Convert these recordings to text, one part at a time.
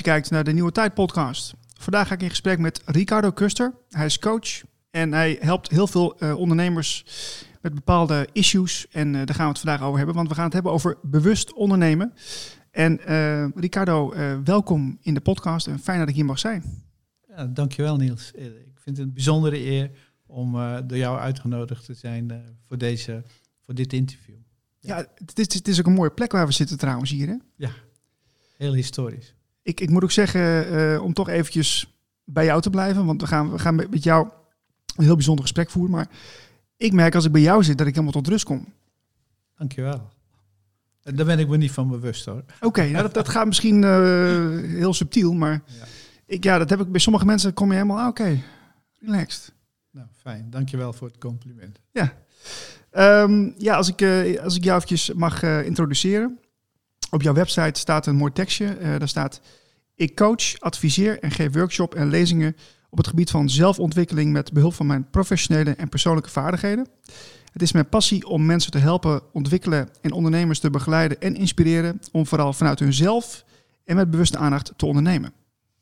Je kijkt naar de Nieuwe Tijd podcast. Vandaag ga ik in gesprek met Ricardo Kuster. Hij is coach en hij helpt heel veel uh, ondernemers met bepaalde issues. En uh, daar gaan we het vandaag over hebben, want we gaan het hebben over bewust ondernemen. En uh, Ricardo, welkom in de podcast en fijn dat ik hier mag zijn. Ja, dankjewel Niels. Ik vind het een bijzondere eer om door jou uitgenodigd te zijn voor, deze, voor dit interview. Ja, het is, het is ook een mooie plek waar we zitten trouwens hier. Hè? Ja, heel historisch. Ik, ik moet ook zeggen, uh, om toch eventjes bij jou te blijven, want we gaan, we gaan met jou een heel bijzonder gesprek voeren. Maar ik merk als ik bij jou zit dat ik helemaal tot rust kom. Dankjewel. Daar ben ik me niet van bewust hoor. Oké, nou dat, dat gaat misschien uh, heel subtiel, maar ja. Ik, ja, dat heb ik bij sommige mensen. Kom je helemaal, ah, oké, okay, relaxed. Nou, fijn. Dankjewel voor het compliment. Ja. Um, ja, als ik, uh, als ik jou eventjes mag uh, introduceren. Op jouw website staat een mooi tekstje. Daar staat: Ik coach, adviseer en geef workshop en lezingen op het gebied van zelfontwikkeling met behulp van mijn professionele en persoonlijke vaardigheden. Het is mijn passie om mensen te helpen ontwikkelen en ondernemers te begeleiden en inspireren om vooral vanuit hunzelf en met bewuste aandacht te ondernemen.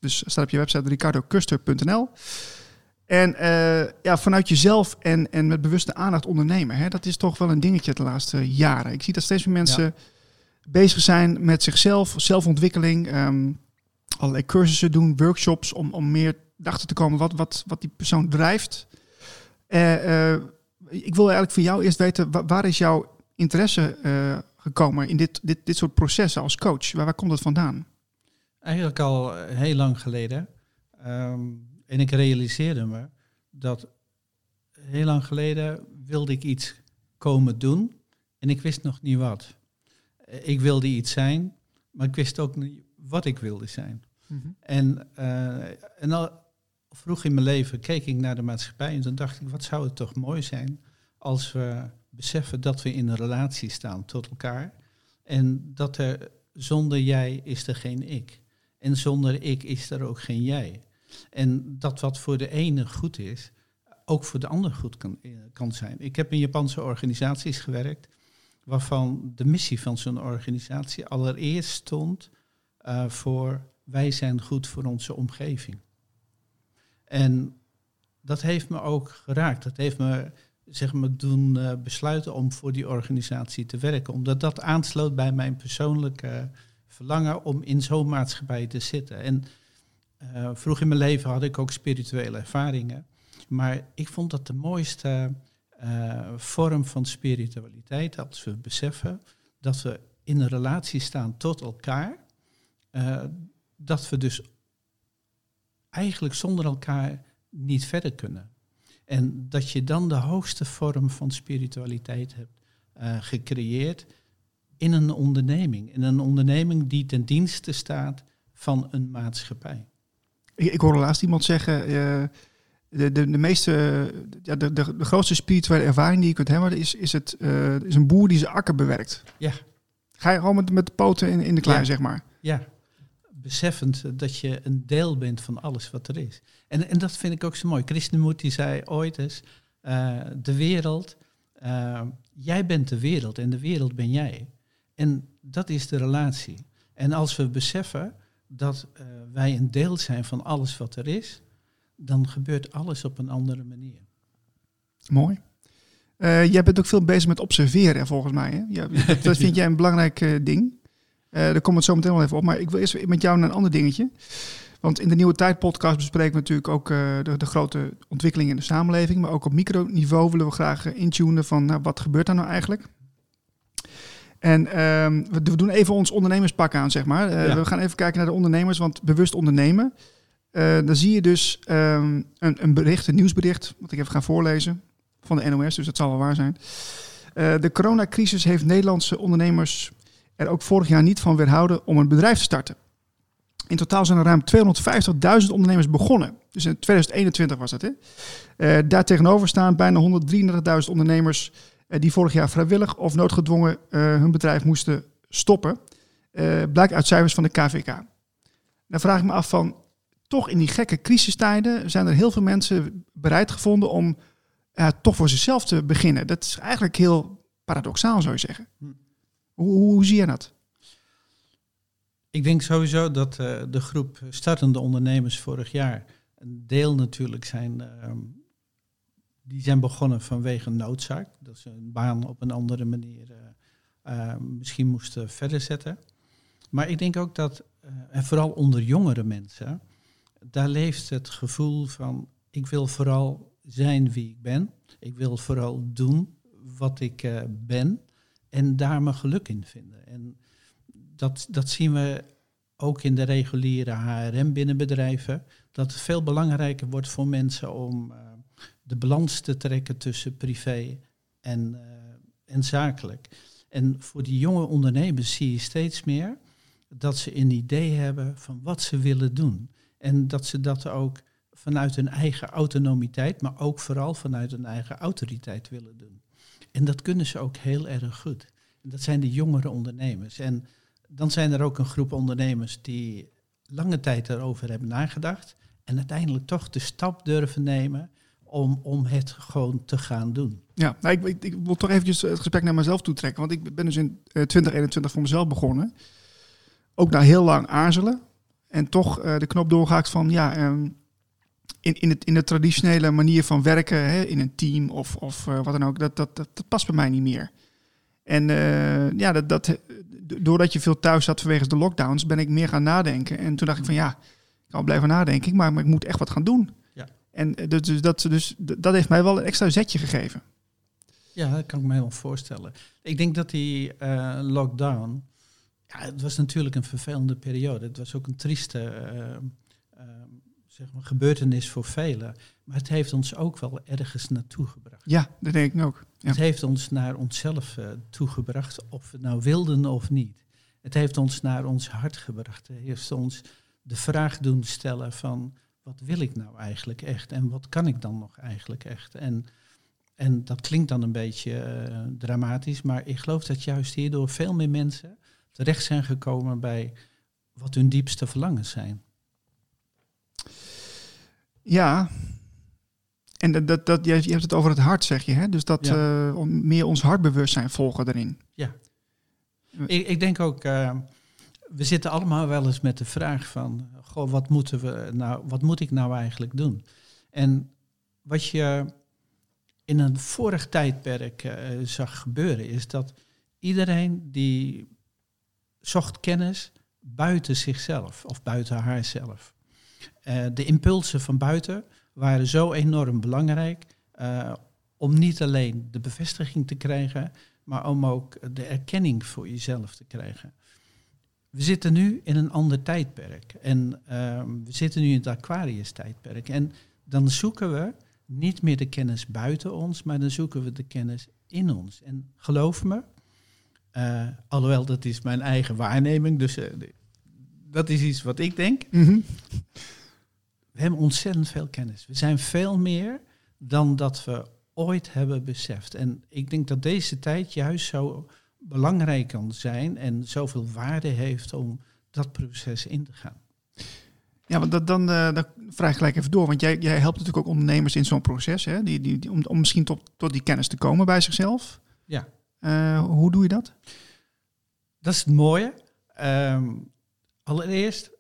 Dus staat op je website ricardocuster.nl. En uh, ja, vanuit jezelf en, en met bewuste aandacht ondernemen, hè, dat is toch wel een dingetje de laatste jaren. Ik zie dat steeds meer mensen ja. bezig zijn met zichzelf, zelfontwikkeling, um, allerlei cursussen doen, workshops om, om meer achter te komen wat, wat, wat die persoon drijft. Uh, uh, ik wil eigenlijk van jou eerst weten, waar, is jouw interesse gekomen in dit, dit, dit soort processen als coach? Waar, waar komt dat vandaan? Eigenlijk al heel lang geleden. Um, en ik realiseerde me dat heel lang geleden wilde ik iets komen doen en ik wist nog niet wat. Ik wilde iets zijn, maar ik wist ook niet wat ik wilde zijn. -hmm. En, uh, en al vroeg in mijn leven keek ik naar de maatschappij en toen dacht ik, wat zou het toch mooi zijn als we beseffen dat we in een relatie staan tot elkaar en dat er zonder jij is er geen ik. En zonder ik is er ook geen jij. En dat wat voor de ene goed is, ook voor de ander goed kan, eh, kan zijn. Ik heb in Japanse organisaties gewerkt, waarvan de missie van zo'n organisatie allereerst stond uh, voor wij zijn goed voor onze omgeving. En dat heeft me ook geraakt. Dat heeft me zeg maar, doen uh, besluiten om voor die organisatie te werken. Omdat dat aansloot bij mijn persoonlijke verlangen om in zo'n maatschappij te zitten. En uh, vroeg in mijn leven had ik ook spirituele ervaringen. Maar ik vond dat de mooiste uh, vorm van spiritualiteit, als we beseffen dat we in een relatie staan tot elkaar, dat we dus eigenlijk zonder elkaar niet verder kunnen. En dat je dan de hoogste vorm van spiritualiteit hebt gecreëerd in een onderneming. In een onderneming die ten dienste staat van een maatschappij. Ik, ik hoorde laatst iemand zeggen, uh, de, de, de meeste, ja, de, de, de grootste spirituele ervaring die je kunt hebben, is, is, het, uh, is een boer die zijn akker bewerkt. Ja. Ga je gewoon met, met de poten in, in de klei, ja. zeg maar. Ja, beseffend dat je een deel bent van alles wat er is. En, en dat vind ik ook zo mooi. Krishnamurti zei ooit eens, uh, de wereld, jij bent de wereld en de wereld ben jij. En dat is de relatie. En als we beseffen dat uh, wij een deel zijn van alles wat er is, dan gebeurt alles op een andere manier. Mooi. Jij bent ook veel bezig met observeren, volgens mij. Hè? Ja, dat, vind jij een belangrijk ding. Uh, daar komt het zo meteen wel even op. Maar ik wil eerst met jou naar een ander dingetje. Want in de Nieuwe Tijd podcast bespreken we natuurlijk ook de, de, grote ontwikkelingen in de samenleving. Maar ook op microniveau willen we graag intunen van nou, wat gebeurt daar nou eigenlijk. En um, we, we, doen even ons ondernemerspak aan, zeg maar. Ja. We gaan even kijken naar de ondernemers, want bewust ondernemen. Dan zie je dus um, een, een, bericht, een nieuwsbericht, wat ik even ga voorlezen van de NOS, dus dat zal wel waar zijn. De coronacrisis heeft Nederlandse ondernemers er ook vorig jaar niet van weerhouden om een bedrijf te starten. In totaal zijn er ruim 250.000 ondernemers begonnen. Dus in 2021 was dat. Hè? Daar tegenover staan bijna 133.000 ondernemers die vorig jaar vrijwillig of noodgedwongen uh, hun bedrijf moesten stoppen. Blijkt uit cijfers van de KVK. Dan vraag ik me af van, toch in die gekke crisistijden zijn er heel veel mensen bereid gevonden om toch voor zichzelf te beginnen. Dat is eigenlijk heel paradoxaal, zou je zeggen. Hoe, hoe, zie je dat? Ik denk sowieso dat uh, de groep startende ondernemers vorig jaar een deel natuurlijk zijn, uh, die zijn begonnen vanwege noodzaak. Dat ze een baan op een andere manier uh, misschien moesten verder zetten. Maar ik denk ook dat, en vooral onder jongere mensen, daar leeft het gevoel van ik wil vooral zijn wie ik ben. Ik wil vooral doen wat ik ben en daar mijn geluk in vinden. En dat, dat zien we ook in de reguliere HRM binnen bedrijven. Dat het veel belangrijker wordt voor mensen om uh, de balans te trekken tussen privé en, uh, en zakelijk. En voor die jonge ondernemers zie je steeds meer dat ze een idee hebben van wat ze willen doen. En dat ze dat ook vanuit hun eigen autonomiteit, maar ook vooral vanuit hun eigen autoriteit willen doen. En dat kunnen ze ook heel erg goed. Dat zijn de jongere ondernemers. En dan zijn er ook een groep ondernemers die lange tijd erover hebben nagedacht en uiteindelijk toch de stap durven nemen om, om het gewoon te gaan doen. Ja, nou, ik, ik, wil toch eventjes het gesprek naar mezelf toe trekken, want ik ben dus in 2021 eh, voor mezelf begonnen. Ook na heel lang aarzelen en toch uh, de knop doorgehaakt van ja, um, in, in, het, in de traditionele manier van werken, hè, in een team of, of uh, wat dan ook, dat, dat, dat, dat, past bij mij niet meer. En ja, dat, dat, doordat je veel thuis zat vanwege de lockdowns, ben ik meer gaan nadenken. En toen dacht ik van ja, ik kan blijven nadenken, maar, maar ik moet echt wat gaan doen. Ja. En eh, dus, dus, dat, dus dat heeft mij wel een extra zetje gegeven. Ja, dat kan ik me wel voorstellen. Ik denk dat die uh, lockdown, ja, het was natuurlijk een vervelende periode. Het was ook een trieste uh, zeg maar, gebeurtenis voor velen. Maar het heeft ons ook wel ergens naartoe gebracht. Ja, dat denk ik ook. Het heeft ons naar onszelf uh, toegebracht, of we nou wilden of niet. Het heeft ons naar ons hart gebracht. Het heeft ons de vraag doen stellen van wat wil ik nou eigenlijk echt en wat kan ik dan nog eigenlijk echt? En, en dat klinkt dan een beetje uh, dramatisch, maar ik geloof dat juist hierdoor veel meer mensen terecht zijn gekomen bij wat hun diepste verlangens zijn. Ja, en dat, dat, dat, je hebt het over het hart, zeg je. Hè? Dus dat ja. uh, meer ons hartbewustzijn volgen erin. Ja. Ik, ik denk ook, uh, we zitten allemaal wel eens met de vraag van, goh, wat moeten we nou, wat moet ik nou eigenlijk doen? En wat je in een vorig tijdperk uh, zag gebeuren, is dat iedereen die zocht kennis buiten zichzelf of buiten haarzelf. Uh, de impulsen van buiten waren zo enorm belangrijk uh, om niet alleen de bevestiging te krijgen, maar om ook de erkenning voor jezelf te krijgen. We zitten nu in een ander tijdperk en uh, we zitten nu in het Aquarius-tijdperk. En dan zoeken we niet meer de kennis buiten ons, maar dan zoeken we de kennis in ons. En geloof me, uh, alhoewel dat is mijn eigen waarneming, dus dat is iets wat ik denk. Mm we hebben ontzettend veel kennis. We zijn veel meer dan dat we ooit hebben beseft. En ik denk dat deze tijd juist zo belangrijk kan zijn en zoveel waarde heeft om dat proces in te gaan. Ja, want dat, dan, uh, dan vraag ik gelijk even door. Want jij, jij helpt natuurlijk ook ondernemers in zo'n proces, hè? Die, die, die, om, om misschien tot, tot die kennis te komen bij zichzelf. Ja. Uh, hoe doe je dat? Dat is het mooie. Um, allereerst,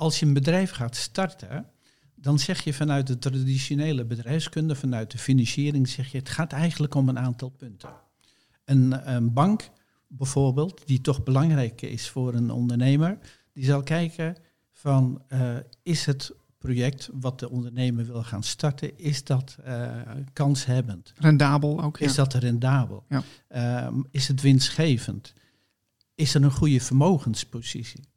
als je een bedrijf gaat starten, dan zeg je vanuit de traditionele bedrijfskunde, vanuit de financiering, zeg je het gaat eigenlijk om een aantal punten. Een, een bank bijvoorbeeld, die toch belangrijk is voor een ondernemer, die zal kijken van uh, is het project wat de ondernemer wil gaan starten, is dat uh, kanshebbend? Rendabel ook, ja. Is dat rendabel? Ja. Uh, is het winstgevend? Is er een goede vermogenspositie?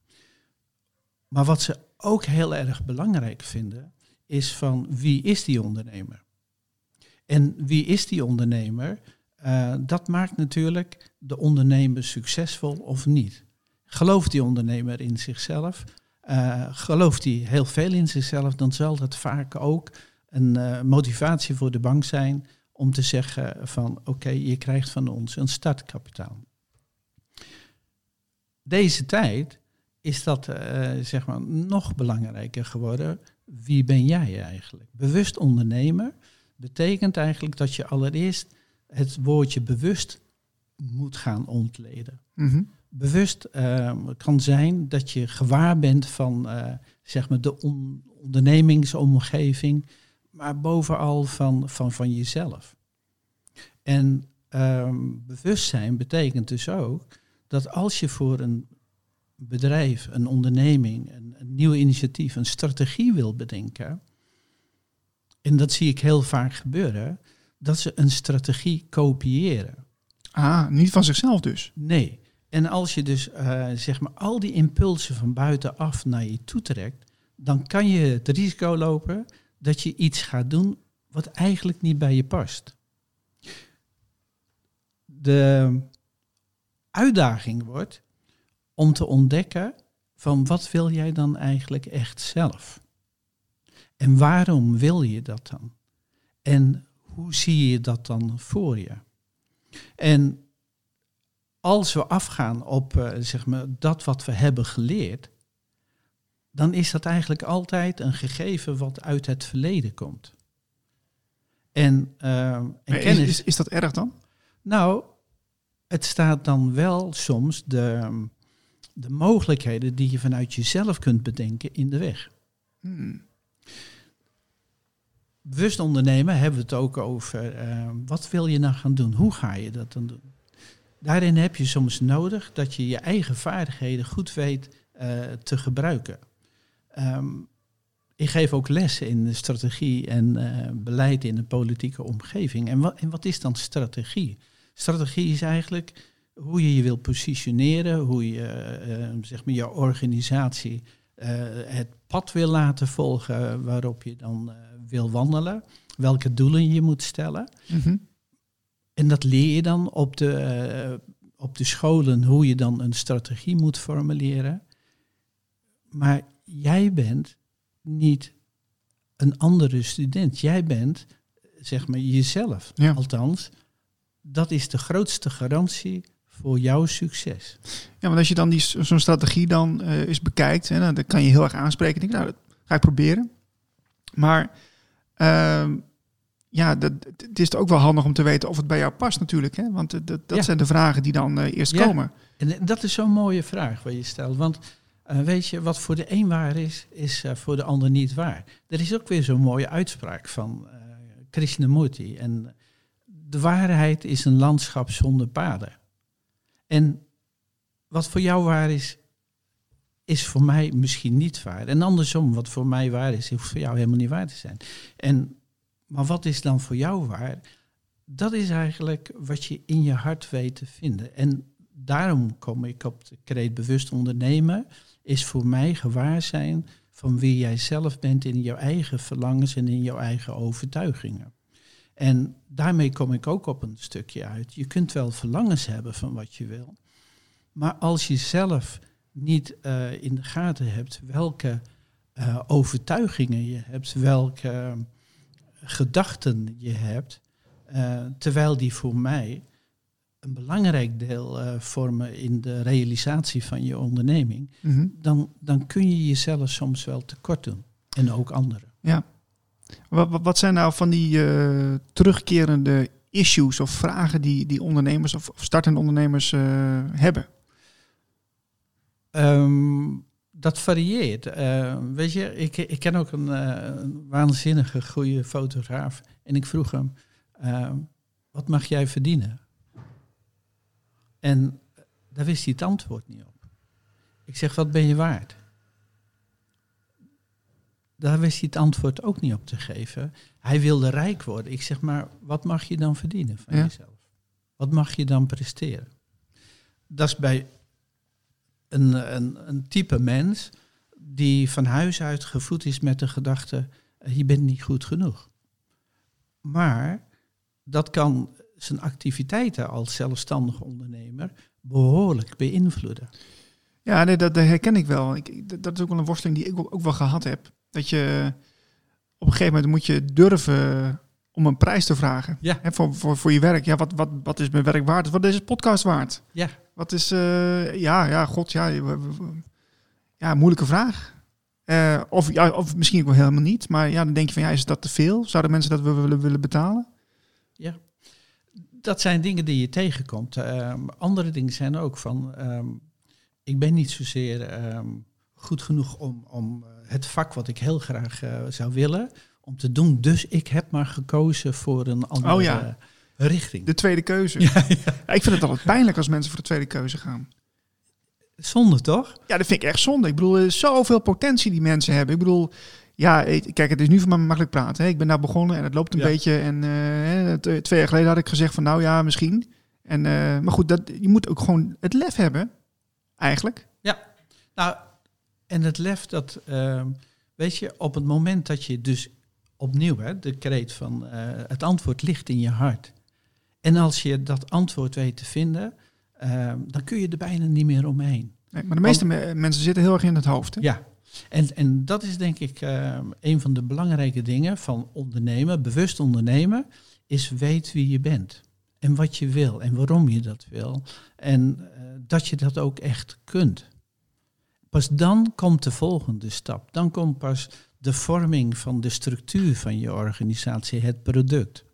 Maar wat ze ook heel erg belangrijk vinden, is van wie is die ondernemer? En wie is die ondernemer? Uh, dat maakt natuurlijk de ondernemer succesvol of niet. Gelooft die ondernemer in zichzelf? Uh, gelooft hij heel veel in zichzelf, dan zal dat vaak ook een uh, motivatie voor de bank zijn om te zeggen van oké, je krijgt van ons een startkapitaal. Deze tijd is dat uh, zeg maar nog belangrijker geworden. Wie ben jij eigenlijk? Bewust ondernemer betekent eigenlijk dat je allereerst het woordje bewust moet gaan ontleden. Mm -hmm. bewust uh, kan zijn dat je gewaar bent van uh, zeg maar de on ondernemingsomgeving, maar bovenal van, van, van jezelf. En um, bewustzijn betekent dus ook dat als je voor een bedrijf, een onderneming, een, een nieuw initiatief, een strategie wil bedenken, en dat zie ik heel vaak gebeuren, dat ze een strategie kopiëren. Ah, niet van zichzelf dus? Nee. En als je dus uh, zeg maar al die impulsen van buitenaf naar je toe trekt, dan kan je het risico lopen dat je iets gaat doen wat eigenlijk niet bij je past. De uitdaging wordt om te ontdekken van wat wil jij dan eigenlijk echt zelf? En waarom wil je dat dan? En hoe zie je dat dan voor je? En als we afgaan op uh, zeg maar, dat wat we hebben geleerd, dan is dat eigenlijk altijd een gegeven wat uit het verleden komt. En, uh, en kennis. Is, is, dat erg dan? Nou, het staat dan wel soms de, de mogelijkheden die je vanuit jezelf kunt bedenken in de weg. Hmm. Bewust ondernemen hebben we het ook over uh, wat wil je nou gaan doen? Hoe ga je dat dan doen? Daarin heb je soms nodig dat je je eigen vaardigheden goed weet uh, te gebruiken. Um, ik geef ook lessen in strategie en uh, beleid in de politieke omgeving. En en wat is dan strategie? Strategie is eigenlijk hoe je je wil positioneren, hoe je uh, zeg maar je organisatie uh, het pad wil laten volgen waarop je dan wil wandelen, welke doelen je moet stellen. Mm -hmm. En dat leer je dan op de, op de scholen hoe je dan een strategie moet formuleren. Maar jij bent niet een andere student. Jij bent, zeg maar, jezelf. Ja. Althans, dat is de grootste garantie voor jouw succes. Ja, want als je dan die, zo'n strategie dan uh, eens bekijkt, hè, dan kan je heel erg aanspreken. Denk, nou, dat ga ik proberen. Maar uh, ja, dat, het is ook wel handig om te weten of het bij jou past natuurlijk. Hè? Want dat, dat ja. zijn de vragen die dan uh, eerst ja. komen. En dat is zo'n mooie vraag wat je stelt. Want weet je, wat voor de een waar is, is voor de ander niet waar. Er is ook weer zo'n mooie uitspraak van Krishnamurti. En de waarheid is een landschap zonder paden. En wat voor jou waar is, is voor mij misschien niet waar. En andersom, wat voor mij waar is, hoeft voor jou helemaal niet waar te zijn. En, maar wat is dan voor jou waar? Dat is eigenlijk wat je in je hart weet te vinden. En daarom kom ik op de kreet bewust ondernemen is voor mij gewaar zijn van wie jij zelf bent in jouw eigen verlangens en in jouw eigen overtuigingen. En daarmee kom ik ook op een stukje uit. Je kunt wel verlangens hebben van wat je wil, maar als je zelf niet uh, in de gaten hebt welke uh, overtuigingen je hebt, welke uh, gedachten je hebt, terwijl die voor mij een belangrijk deel uh, vormen in de realisatie van je onderneming, mm-hmm. dan, dan kun je jezelf soms wel tekort doen. En ook anderen. Ja. Wat, wat zijn nou van die uh, terugkerende issues of vragen die, die ondernemers of, startende ondernemers uh, hebben? Um, dat varieert. weet je, ik, ik ken ook een, een, waanzinnige goede fotograaf. En ik vroeg hem, wat mag jij verdienen? En daar wist hij het antwoord niet op. Ik zeg, wat ben je waard? Daar wist hij het antwoord ook niet op te geven. Hij wilde rijk worden. Ik zeg, maar wat mag je dan verdienen van jezelf? Wat mag je dan presteren? Dat is bij een, een, een type mens die van huis uit gevoed is met de gedachte, je bent niet goed genoeg. Maar dat kan zijn activiteiten als zelfstandig ondernemer behoorlijk beïnvloeden. Ja, nee, dat, dat, herken ik wel. Ik, dat is ook wel een worsteling die ik ook, wel gehad heb. Dat je op een gegeven moment moet je durven om een prijs te vragen. Ja. Hè, voor, voor, voor je werk. Ja, wat, wat, wat is mijn werk waard? Wat is deze podcast waard? Ja. Wat is, uh, ja, ja, god, ja, ja, moeilijke vraag. Uh, of, ja, of misschien ook wel helemaal niet. Maar ja, dan denk je van, ja, is dat te veel? Zouden mensen dat willen, willen betalen? Ja dat zijn dingen die je tegenkomt. Ehm, andere dingen zijn ook van, ehm, ik ben niet zozeer ehm, goed genoeg om, om eh, het vak wat ik heel graag eh, zou willen, om te doen. Dus ik heb maar gekozen voor een andere Oh ja. richting. De tweede keuze. Ja, ja. Ja, ik vind het altijd pijnlijk als mensen voor de tweede keuze gaan. Zonde toch? Ja, dat vind ik echt zonde. Ik bedoel, er is zoveel potentie die mensen hebben. Ik bedoel, ja, kijk, het is nu voor mij makkelijk praten. Hè. Ik ben daar begonnen en het loopt een Ja. beetje. En eh, twee jaar geleden had ik gezegd van, nou ja, misschien. En, maar goed, dat, je moet ook gewoon het lef hebben, eigenlijk. Nou, en het lef dat, ehm, weet je, op het moment dat je dus opnieuw, hè, de kreet van eh, het antwoord ligt in je hart. En als je dat antwoord weet te vinden, ehm, dan kun je er bijna niet meer omheen. Nee, maar de meeste me- mensen zitten heel erg in het hoofd. Hè? Ja, en, en dat is denk ik ehm, een van de belangrijke dingen van ondernemen, bewust ondernemen, is weet wie je bent. En wat je wil en waarom je dat wil. En eh, dat je dat ook echt kunt. Pas dan komt de volgende stap. Dan komt pas de vorming van de structuur van je organisatie, het product.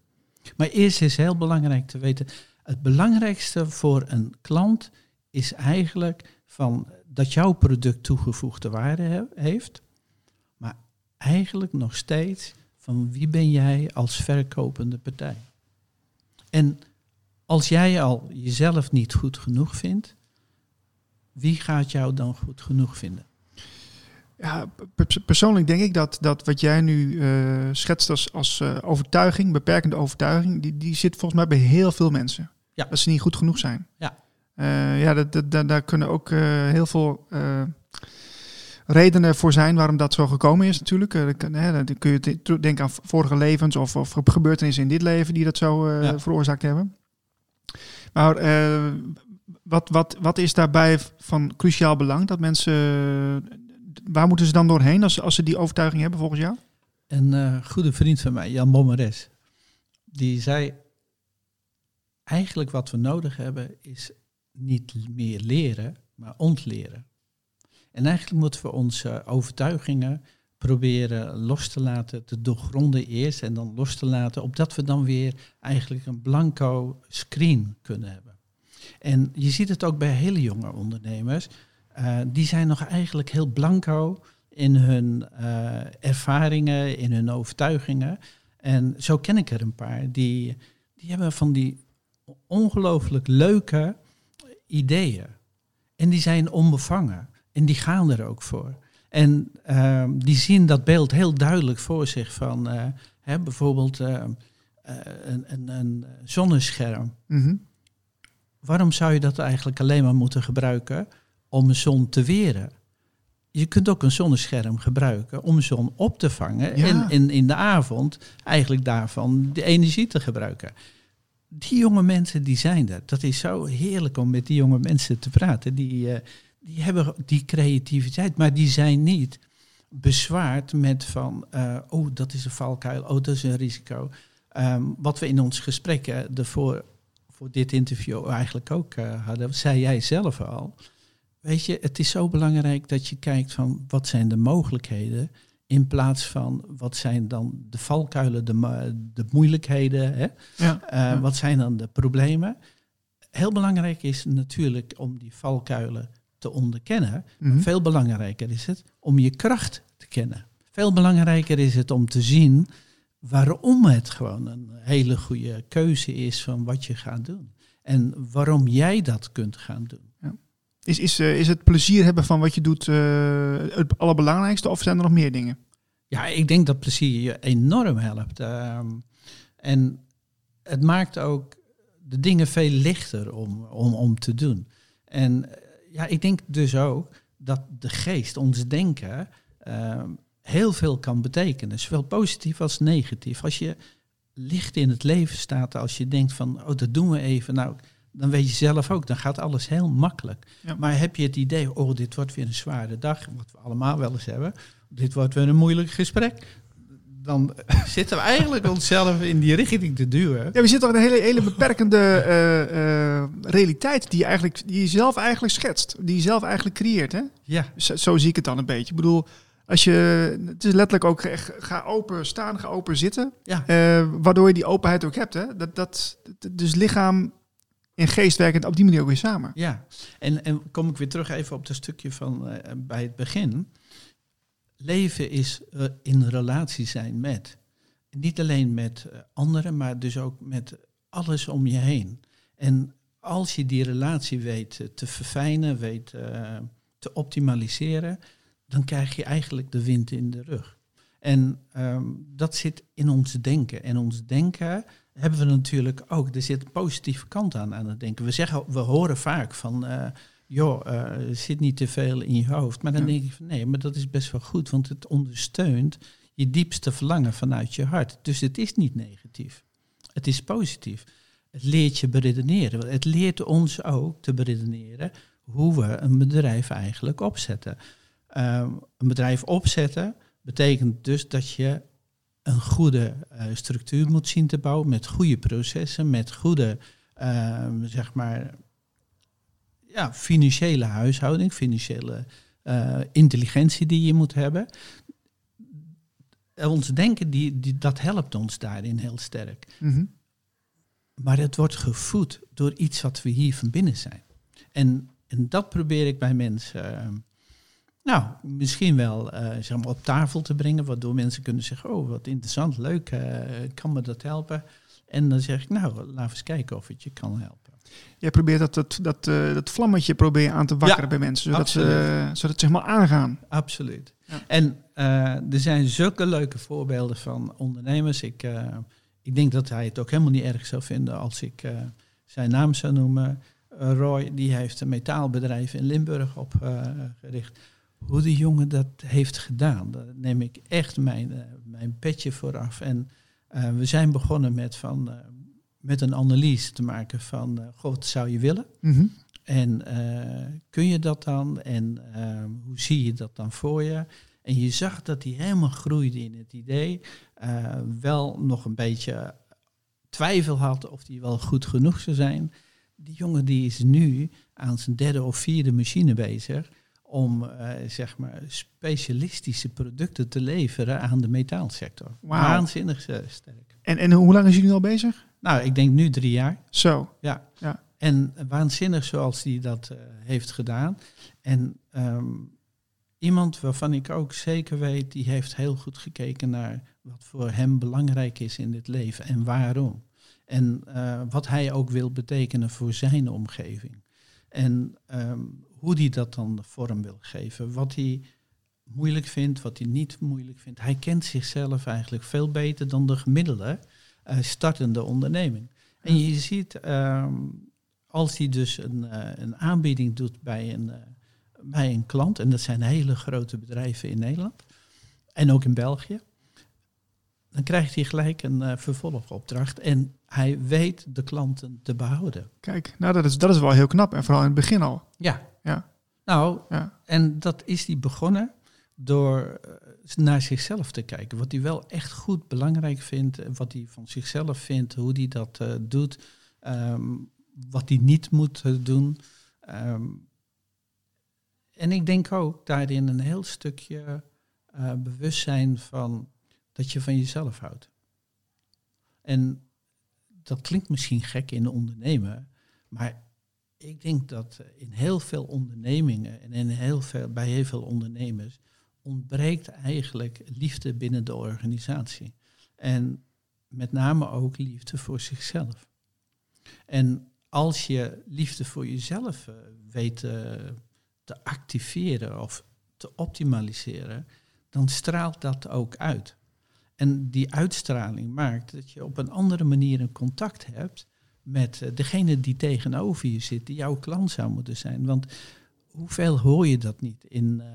Maar eerst is heel belangrijk te weten, het belangrijkste voor een klant is eigenlijk van dat jouw product toegevoegde waarde he- heeft, maar eigenlijk nog steeds van wie ben jij als verkopende partij. En als jij al jezelf niet goed genoeg vindt, wie gaat jou dan goed genoeg vinden? Ja, per- persoonlijk denk ik dat, dat wat jij nu eh, schetst als, als eh, overtuiging, beperkende overtuiging, die, die zit volgens mij bij heel veel mensen. Ja. Dat ze niet goed genoeg zijn. Ja. Eh, ja, dat, dat, dat- daar kunnen ook heel veel redenen voor zijn waarom dat zo gekomen is natuurlijk. Dan hè, dan kun je denken aan vorige levens of, of gebeurtenissen in dit leven die dat zo Ja. veroorzaakt hebben. Maar wat, wat, wat is daarbij van cruciaal belang dat mensen waar moeten ze dan doorheen als, als ze die overtuiging hebben volgens jou? Een eh, goede vriend van mij, Jan Bommeres, die zei: Eigenlijk wat we nodig hebben is niet meer leren, maar ontleren. En eigenlijk moeten we onze overtuigingen proberen los te laten, te doorgronden eerst en dan los te laten, opdat we dan weer eigenlijk een blanco screen kunnen hebben. En je ziet het ook bij hele jonge ondernemers. eh, die zijn nog eigenlijk heel blanco in hun eh, ervaringen, in hun overtuigingen. En zo ken ik er een paar. Die, die hebben van die ongelooflijk leuke ideeën. En die zijn onbevangen. En die gaan er ook voor. En ehm, die zien dat beeld heel duidelijk voor zich van eh, hè, bijvoorbeeld ehm, eh, een, een, een zonnescherm. Mhm. Waarom zou je dat eigenlijk alleen maar moeten gebruiken om een zon te weren? Je kunt ook een zonnescherm gebruiken om zon op te vangen Ja. en, en in de avond eigenlijk daarvan de energie te gebruiken. Die jonge mensen die zijn er. Dat is zo heerlijk om met die jonge mensen te praten. Die, eh, die hebben die creativiteit, maar die zijn niet bezwaard met van, eh, oh dat is een valkuil, oh dat is een risico. Ehm, wat we in ons gesprekken ervoor voor dit interview eigenlijk ook eh, hadden, zei jij zelf al. Weet je, het is zo belangrijk dat je kijkt van wat zijn de mogelijkheden in plaats van wat zijn dan de valkuilen, de, de moeilijkheden, hè? Ja. Eh, Ja. wat zijn dan de problemen. Heel belangrijk is natuurlijk om die valkuilen te onderkennen. Mhm. Veel belangrijker is het om je kracht te kennen. Veel belangrijker is het om te zien waarom het gewoon een hele goede keuze is van wat je gaat doen. En waarom jij dat kunt gaan doen. Is, is, eh, is het plezier hebben van wat je doet eh, het allerbelangrijkste of zijn er nog meer dingen? Ja, ik denk dat plezier je enorm helpt. Ehm, en het maakt ook de dingen veel lichter om, om, om te doen. En eh, ja, ik denk dus ook dat de geest, ons denken, ehm, heel veel kan betekenen. Zowel positief als negatief. Als je licht in het leven staat, als je denkt van, oh, dat doen we even. Nou, dan weet je zelf ook, dan gaat alles heel makkelijk. Ja. Maar heb je het idee, oh, dit wordt weer een zware dag, wat we allemaal wel eens hebben. Dit wordt weer een moeilijk gesprek. Dan zitten we eigenlijk onszelf in die richting te duwen. Ja, we zitten toch in een hele, hele beperkende eh, eh, realiteit die je, eigenlijk, die je zelf eigenlijk schetst. Die je zelf eigenlijk creëert. Hè? Ja, Zo, zo zie ik het dan een beetje. Ik bedoel, Als je, het is letterlijk ook echt, ga open staan, ga open zitten. Ja. Eh, waardoor je die openheid ook hebt. Hè? Dat, dat, dus lichaam en geest werken op die manier ook weer samen. Ja, en, en kom ik weer terug even op dat stukje van eh, bij het begin. Leven is eh, in relatie zijn met. Niet alleen met anderen, maar dus ook met alles om je heen. En als je die relatie weet te verfijnen, weet te optimaliseren, dan krijg je eigenlijk de wind in de rug. En ehm, dat zit in ons denken. En ons denken hebben we natuurlijk ook. Er zit een positieve kant aan aan het denken. We zeggen, we horen vaak van, eh, joh, eh, zit niet te veel in je hoofd. Maar dan Ja. denk ik van, nee, maar dat is best wel goed, want het ondersteunt je diepste verlangen vanuit je hart. Dus het is niet negatief. Het is positief. Het leert je beredeneren. Het leert ons ook te beredeneren hoe we een bedrijf eigenlijk opzetten. Ehm, een bedrijf opzetten betekent dus dat je een goede eh, structuur moet zien te bouwen met goede processen, met goede, ehm, zeg maar, ja, financiële huishouding, financiële eh, intelligentie die je moet hebben. Ons denken, die, die, dat helpt ons daarin heel sterk. Mhm. Maar het wordt gevoed door iets wat we hier van binnen zijn. En, en dat probeer ik bij mensen, eh, nou, misschien wel eh, zeg maar op tafel te brengen, waardoor mensen kunnen zeggen, oh, wat interessant, leuk, eh, kan me dat helpen? En dan zeg ik, nou, laten we eens kijken of het je kan helpen. Jij probeert dat, dat, dat, eh, dat vlammetje probeer je aan te wakkeren Ja, bij mensen. Zodat ze, zodat het zeg maar aangaan. Absoluut. Ja. En er zijn zulke leuke voorbeelden van ondernemers. Ik, ik denk dat hij het ook helemaal niet erg zou vinden als ik zijn naam zou noemen. Roy, die heeft een metaalbedrijf in Limburg opgericht. Hoe die jongen dat heeft gedaan, daar neem ik echt mijn, eh, mijn petje voor af. En eh, we zijn begonnen met, van, eh, met een analyse te maken van, wat zou je willen? Mhm. En kun je dat dan? En hoe zie je dat dan voor je? En je zag dat hij helemaal groeide in het idee. wel nog een beetje twijfel had of hij wel goed genoeg zou zijn. Die jongen die is nu aan zijn derde of vierde machine bezig om eh, zeg maar specialistische producten te leveren aan de metaalsector. Waanzinnig eh, sterk. En, en hoe lang is nu al bezig? Nou, ik denk nu drie jaar. Zo. Ja. Ja. En waanzinnig zoals hij dat eh, heeft gedaan. En ehm, iemand waarvan ik ook zeker weet, die heeft heel goed gekeken naar wat voor hem belangrijk is in dit leven en waarom. En wat hij ook wil betekenen voor zijn omgeving. En ehm, hoe hij dat dan vorm wil geven. Wat hij moeilijk vindt, wat hij niet moeilijk vindt. Hij kent zichzelf eigenlijk veel beter dan de gemiddelde eh, startende onderneming. En je ziet, ehm, als hij dus een, eh, een aanbieding doet bij een, eh, bij een klant, en dat zijn hele grote bedrijven in Nederland en ook in België, dan krijgt hij gelijk een eh, vervolgopdracht en hij weet de klanten te behouden. Kijk, nou dat is, dat is wel heel knap. En vooral in het begin al. Ja. Ja. Nou, Ja. en dat is hij begonnen door eh, naar zichzelf te kijken. Wat hij wel echt goed belangrijk vindt, en wat hij van zichzelf vindt, hoe hij dat eh, doet, ehm, wat hij niet moet eh, doen. Ehm, en ik denk ook daarin een heel stukje eh, bewustzijn van dat je van jezelf houdt. En dat klinkt misschien gek in ondernemen, maar ik denk dat in heel veel ondernemingen en in heel veel, bij heel veel ondernemers ontbreekt eigenlijk liefde binnen de organisatie. En met name ook liefde voor zichzelf. En als je liefde voor jezelf eh, weet eh, te activeren of te optimaliseren, dan straalt dat ook uit. En die uitstraling maakt dat je op een andere manier een contact hebt met eh, degene die tegenover je zit, die jouw klant zou moeten zijn. Want hoeveel hoor je dat niet in, eh,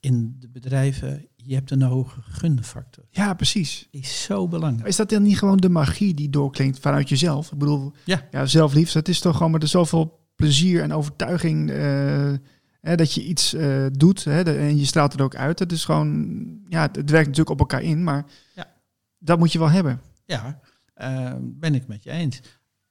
in de bedrijven? Je hebt een hoge gunfactor. Ja, precies. Is zo belangrijk. Is dat dan niet gewoon de magie die doorklinkt vanuit jezelf? Ik bedoel, Ja. ja, zelfliefde, dat is toch gewoon met er zoveel plezier en overtuiging eh, hè, dat je iets doet. Hè, de- en je straalt het ook uit. Het is gewoon, ja, het, het werkt natuurlijk op elkaar in, maar Ja. dat moet je wel hebben. Ja, ben ik met je eens.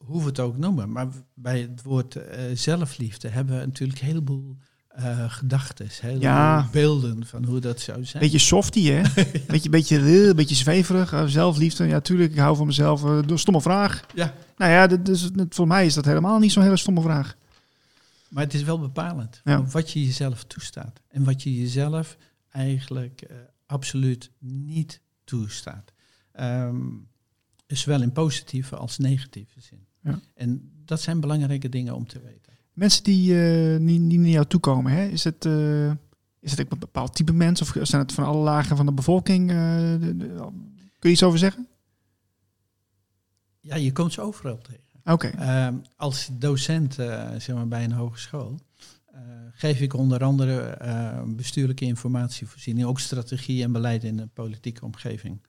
Hoe we het ook noemen. Maar bij het woord eh, zelfliefde hebben we natuurlijk een heleboel uh, gedachten, Ja. beelden van hoe dat zou zijn. Beetje softie, hè? beetje, beetje, eh, beetje zweverig. zelfliefde. Ja, tuurlijk, ik hou van mezelf. Stomme vraag. Ja. Nou ja, dat, dus, dat- voor mij is dat helemaal niet zo'n hele stomme vraag. Maar het is wel bepalend Ja. wat je jezelf toestaat. En wat je jezelf eigenlijk absoluut niet toestaat. Ehm, zowel in positieve als negatieve zin. Ja. En dat zijn belangrijke dingen om te weten. Mensen die niet, niet naar jou toe komen, hè? Is het, eh, is het ook een bepaald type mens? Of zijn het van alle lagen van de bevolking? eh, de- de- kun je iets over zeggen? Ja, je komt ze overal tegen. Oké. Ehm, als docent zeg maar bij een hogeschool geef ik onder andere bestuurlijke informatievoorziening, ook strategie en beleid in de politieke omgeving.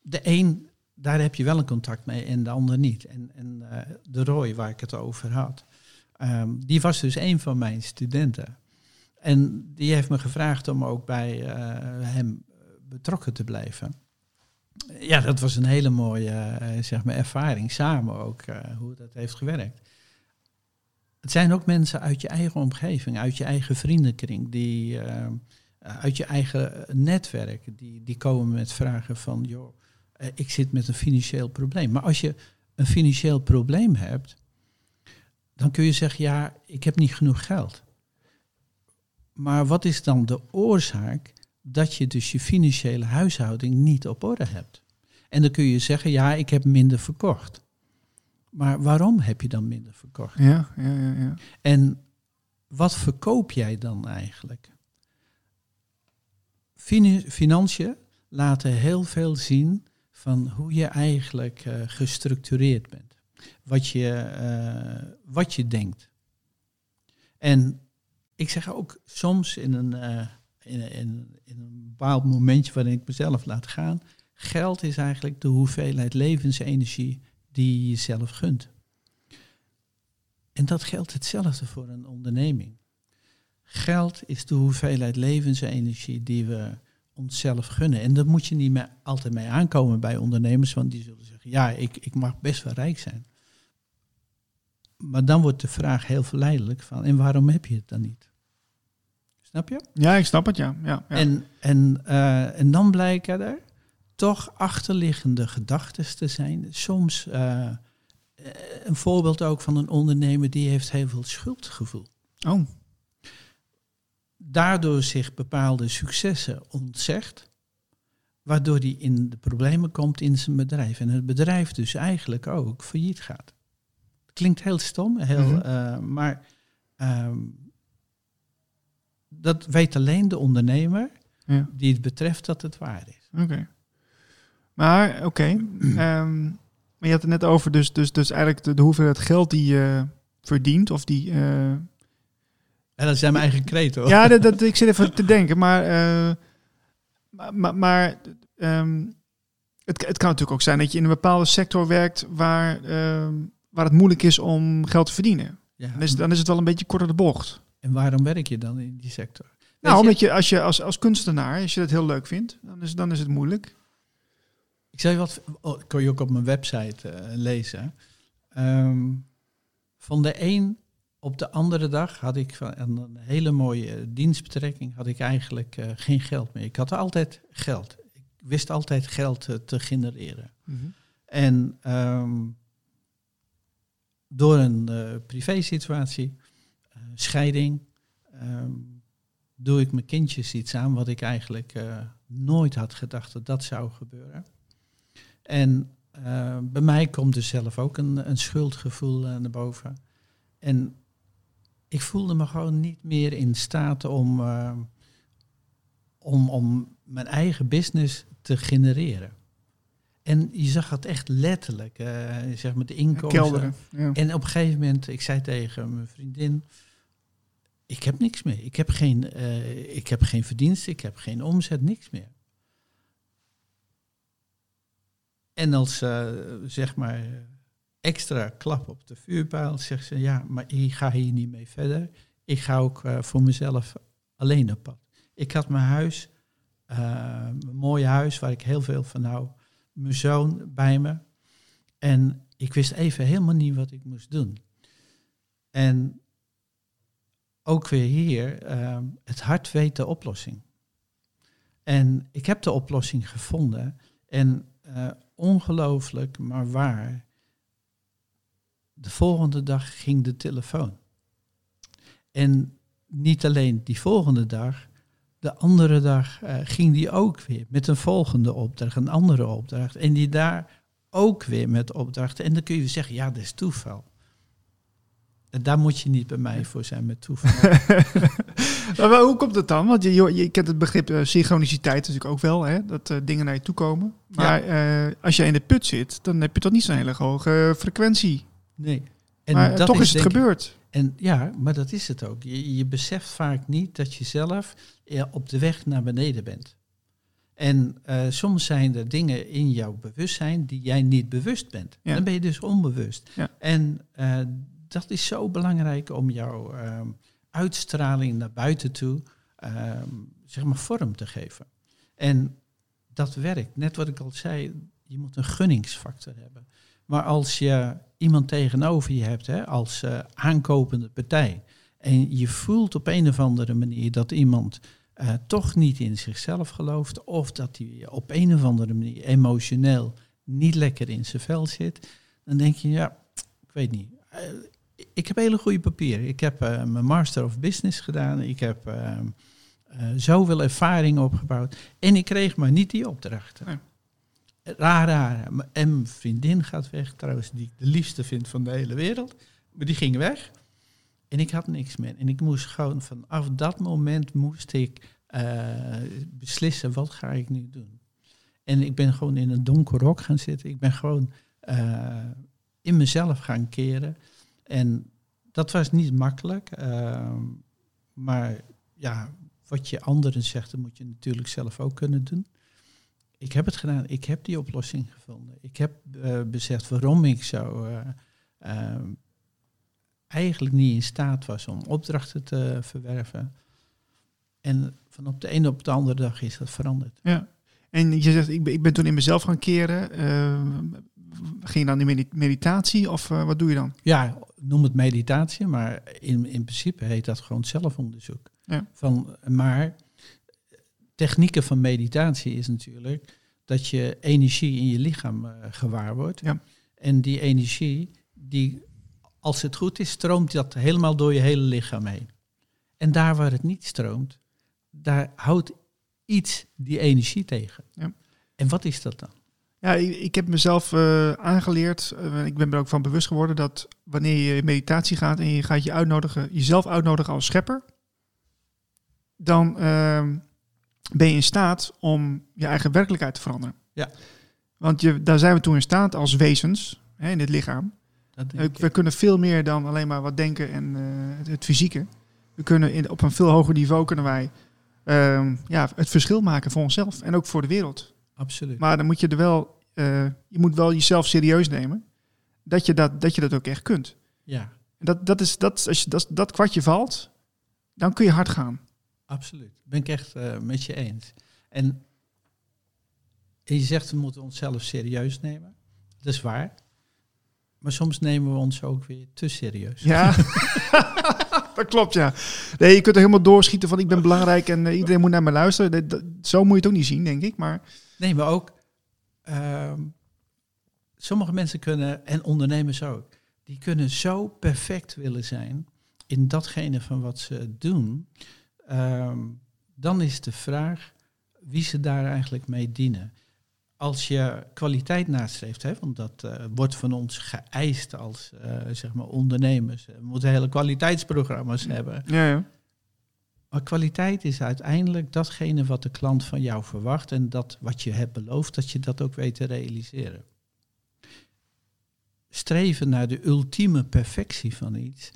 De een, daar heb je wel een contact mee en de ander niet. En, en eh, de Roy, waar ik het over had, ehm, die was dus een van mijn studenten. En die heeft me gevraagd om ook bij eh, hem betrokken te blijven. Ja, dat was een hele mooie eh, zeg maar ervaring, samen ook, eh, hoe dat heeft gewerkt. Het zijn ook mensen uit je eigen omgeving, uit je eigen vriendenkring, die, eh, uit je eigen netwerk, die, die komen met vragen van, joh, eh, ik zit met een financieel probleem. Maar als je een financieel probleem hebt, dan kun je zeggen, ja, ik heb niet genoeg geld. Maar wat is dan de oorzaak dat je dus je financiële huishouding niet op orde hebt? En dan kun je zeggen, ja, ik heb minder verkocht. Maar waarom heb je dan minder verkocht? Ja, ja, ja, ja. En wat verkoop jij dan eigenlijk? Financiën laten heel veel zien van hoe je eigenlijk eh, gestructureerd bent. Wat je, eh, wat je denkt. En ik zeg ook soms in een, eh, in, in, in een bepaald momentje waarin ik mezelf laat gaan. Geld is eigenlijk de hoeveelheid levensenergie die je jezelf gunt. En dat geldt hetzelfde voor een onderneming. Geld is de hoeveelheid levensenergie die we onszelf gunnen. En daar moet je niet mee, altijd mee aankomen bij ondernemers, want die zullen zeggen, ja, ik, ik mag best wel rijk zijn. Maar dan wordt de vraag heel verleidelijk van, en waarom heb je het dan niet? Snap je? Ja, ik snap het, ja. ja, ja. En, en, eh, en dan blijken er toch achterliggende gedachten te zijn. Soms eh, eh, een voorbeeld ook van een ondernemer die heeft heel veel schuldgevoel. Oh, Daardoor zich bepaalde successen ontzegt, waardoor hij in de problemen komt in zijn bedrijf. En het bedrijf dus eigenlijk ook failliet gaat. Klinkt heel stom, heel, Mhm. eh, maar ehm, dat weet alleen de ondernemer ja. die het betreft dat het waar is. Oké. Maar, oké. ehm, maar je had het net over dus, dus, dus eigenlijk de, de hoeveelheid geld die je verdient. Of die... En dat zijn mijn eigen kreten hoor. ja, dat, dat, ik zit even te denken. Maar, eh, maar, maar, ehm, het, het kan natuurlijk ook zijn dat je in een bepaalde sector werkt waar, ehm, waar het moeilijk is om geld te verdienen. Ja. Dan is, dan is het wel een beetje korter de bocht. En waarom werk je dan in die sector? Weet Nou, je, omdat je als je als, als kunstenaar, als je dat heel leuk vindt, dan is, dan is het moeilijk. Ik je wat, oh, kon je ook op mijn website eh, lezen. Ehm, van de een op de andere dag had ik van een, hele mooie dienstbetrekking, had ik eigenlijk eh, geen geld meer. Ik had altijd geld. Ik wist altijd geld eh, te genereren. En ehm, door een eh privé-situatie, eh, scheiding, ehm, doe ik mijn kindjes iets aan wat ik eigenlijk eh, nooit had gedacht dat dat zou gebeuren. En eh, bij mij komt dus zelf ook een, een schuldgevoel eh, naar boven. En ik voelde me gewoon niet meer in staat om, eh, om, om mijn eigen business te genereren. En je zag het echt letterlijk, eh, zeg maar de inkomsten. Kelderen. Ja. En op een gegeven moment, ik zei tegen mijn vriendin, ik heb niks meer. Ik heb geen, eh, ik heb geen verdiensten, ik heb geen omzet, niks meer. En als zeg maar extra klap op de vuurpijl, zegt ze, ja, maar ik ga hier niet mee verder. Ik ga ook eh, voor mezelf alleen op pad. Ik had mijn huis, eh, een mooi huis waar ik heel veel van hou, mijn zoon bij me. En ik wist even helemaal niet wat ik moest doen. En ook weer hier, ehm, het hart weet de oplossing. En ik heb de oplossing gevonden. En uh, ongelooflijk, maar waar. De volgende dag ging de telefoon. En niet alleen die volgende dag, de andere dag uh, ging die ook weer met een volgende opdracht, een andere opdracht. En die daar ook weer met opdrachten. En dan kun je zeggen, ja, dat is toeval. En daar moet je niet bij mij voor zijn met toeval. maar hoe komt het dan? Want je, je, kent het begrip uh, synchroniciteit natuurlijk ook wel, hè? dat uh, dingen naar je toe komen. Maar ja. als je in de put zit, dan heb je toch niet zo'n hele hoge frequentie. Nee. En maar toch is, het gebeurd. En ja, maar dat is het ook. Je, je beseft vaak niet dat je zelf op de weg naar beneden bent. En uh, soms zijn er dingen in jouw bewustzijn die jij niet bewust bent. Ja. Dan ben je dus onbewust. Ja. En uh, dat is zo belangrijk om jouw um, uitstraling naar buiten toe um, zeg maar vorm te geven. En dat werkt. Net wat ik al zei, je moet een gunningsfactor hebben. Maar als je iemand tegenover je hebt hè, als uh, aankopende partij en je voelt op een of andere manier dat iemand uh, toch niet in zichzelf gelooft of dat hij op een of andere manier emotioneel niet lekker in zijn vel zit, dan denk je, ja, ik weet niet. Uh, ik heb hele goede papieren. Ik heb mijn Master of Business gedaan. Ik heb zoveel ervaring opgebouwd. En ik kreeg maar niet die opdrachten. Raar, raar. Mijn vriendin gaat weg, trouwens, die ik de liefste vind van de hele wereld. Maar die ging weg. En ik had niks meer. En ik moest gewoon vanaf dat moment moest ik uh, beslissen, wat ga ik nu doen? En ik ben gewoon in een donker rok gaan zitten. Ik ben gewoon uh, in mezelf gaan keren. En dat was niet makkelijk. Uh, maar ja, wat je anderen zegt, dat moet je natuurlijk zelf ook kunnen doen. Ik heb het gedaan. Ik heb die oplossing gevonden. Ik heb beseft waarom ik zo eigenlijk niet in staat was om opdrachten te verwerven. En van op de ene op de andere dag is dat veranderd. Ja. En je zegt, ik ben, ik ben toen in mezelf gaan keren. Uh, ging je dan in meditatie of uh, wat doe je dan? Ja, noem het meditatie, maar in, in principe heet dat gewoon zelfonderzoek. Ja. Van, maar technieken van meditatie is natuurlijk dat je energie in je lichaam uh, gewaar wordt. Ja. En die energie, die als het goed is, stroomt dat helemaal door je hele lichaam heen. En daar waar het niet stroomt, daar houdt iets die energie tegen. Ja. En wat is dat dan? Ja, ik, ik heb mezelf uh, aangeleerd, uh, ik ben er ook van bewust geworden dat wanneer je in meditatie gaat en je gaat je uitnodigen, jezelf uitnodigen als schepper, dan uh, ben je in staat om je eigen werkelijkheid te veranderen. Ja. Want je, daar zijn we toe in staat als wezens hè, in dit lichaam we kunnen veel meer dan alleen maar wat denken en uh, het, het, fysieke. We kunnen in, op een veel hoger niveau kunnen wij uh, ja, het verschil maken voor onszelf en ook voor de wereld. Absoluut. Maar dan moet je er wel, uh, je moet wel jezelf serieus nemen. Dat je dat, dat, je dat ook echt kunt. Ja. Dat, dat is, dat, als je, dat, dat kwartje valt, dan kun je hard gaan. Absoluut. Ben ik echt uh, met je eens. En je zegt we moeten onszelf serieus nemen. Dat is waar. Maar soms nemen we ons ook weer te serieus. Ja, dat klopt, ja. Nee, je kunt er helemaal doorschieten van ik ben belangrijk en uh, iedereen moet naar me luisteren. Dat, zo moet je het ook niet zien, denk ik. Maar... Nee, maar ook uh, sommige mensen kunnen, en ondernemers ook, die kunnen zo perfect willen zijn in datgene van wat ze doen. Uh, dan is de vraag wie ze daar eigenlijk mee dienen als je kwaliteit nastreeft, hè, want dat uh, wordt van ons geëist als uh, zeg maar ondernemers. We moeten hele kwaliteitsprogramma's hebben. Ja, ja. Maar kwaliteit is uiteindelijk datgene wat de klant van jou verwacht en dat wat je hebt beloofd, dat je dat ook weet te realiseren. Streven naar de ultieme perfectie van iets,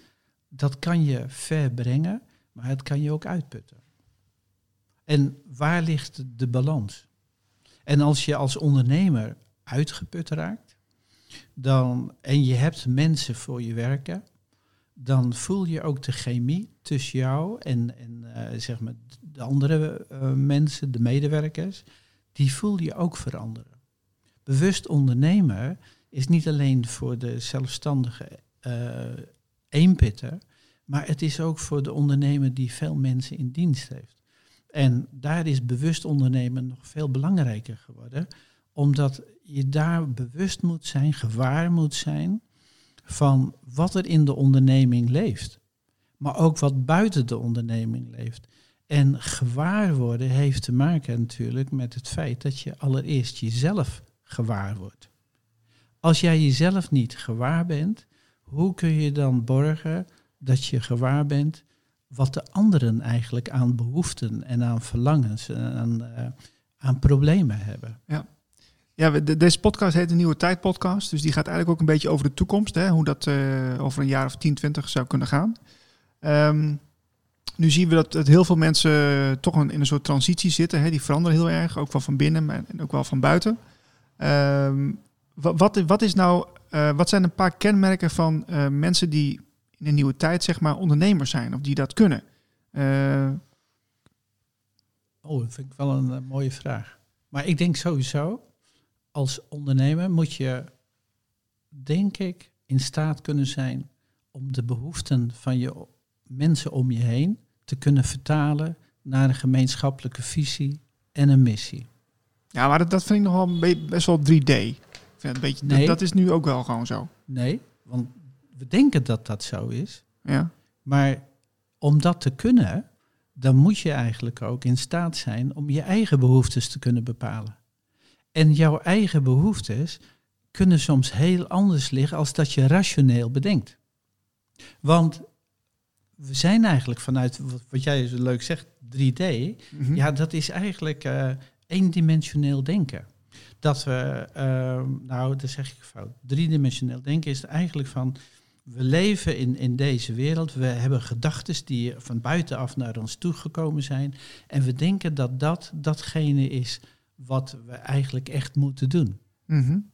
dat kan je ver brengen, maar het kan je ook uitputten. En waar ligt de balans? En als je als ondernemer uitgeput raakt, dan, en je hebt mensen voor je werken, dan voel je ook de chemie tussen jou en, en uh, zeg maar de andere uh, mensen, de medewerkers, die voel je ook veranderen. Bewust ondernemer is niet alleen voor de zelfstandige uh, eenpitter, Maar het is ook voor de ondernemer die veel mensen in dienst heeft. En daar is bewust ondernemen nog veel belangrijker geworden, omdat je daar bewust moet zijn, gewaar moet zijn van wat er in de onderneming leeft. Maar ook wat buiten de onderneming leeft. En gewaar worden heeft te maken natuurlijk met het feit dat je allereerst jezelf gewaar wordt. Als jij jezelf niet gewaar bent, hoe kun je dan borgen dat je gewaar bent wat de anderen eigenlijk aan behoeften en aan verlangens en aan, uh, aan problemen hebben? Ja. Ja, de, deze podcast heet de Nieuwe Tijd podcast. Dus die gaat eigenlijk ook een beetje over de toekomst. Hè, hoe dat uh, over een jaar of 10, 20 zou kunnen gaan. Um, nu zien we dat, heel veel mensen toch in een soort transitie zitten. Hè, die veranderen heel erg, ook wel van binnen en ook wel van buiten. Um, wat, wat, is nou, uh, wat zijn een paar kenmerken van mensen die in een nieuwe tijd, zeg maar, ondernemers zijn of die dat kunnen? Uh, oh, dat vind ik wel een mooie vraag. Maar ik denk sowieso, als ondernemer moet je, denk ik, in staat kunnen zijn om de behoeften van je mensen om je heen te kunnen vertalen naar een gemeenschappelijke visie en een missie. Ja, maar dat, dat vind ik nog wel best wel 3D. Ik vind een beetje, nee. dat, dat, is nu ook wel gewoon zo. Nee, want we denken dat dat zo is. Ja. Maar om dat te kunnen, dan moet je eigenlijk ook in staat zijn om je eigen behoeftes te kunnen bepalen. En jouw eigen behoeftes kunnen soms heel anders liggen als dat je rationeel bedenkt. Want we zijn eigenlijk vanuit, wat, jij zo leuk zegt, 3D, mhm. ja, dat is eigenlijk uh, eendimensioneel denken. Dat we, uh, nou, dat zeg ik fout, driedimensioneel denken is eigenlijk van, we leven in, in deze wereld, we hebben gedachten die van buitenaf naar ons toegekomen zijn en we denken dat dat datgene is wat we eigenlijk echt moeten doen. Mm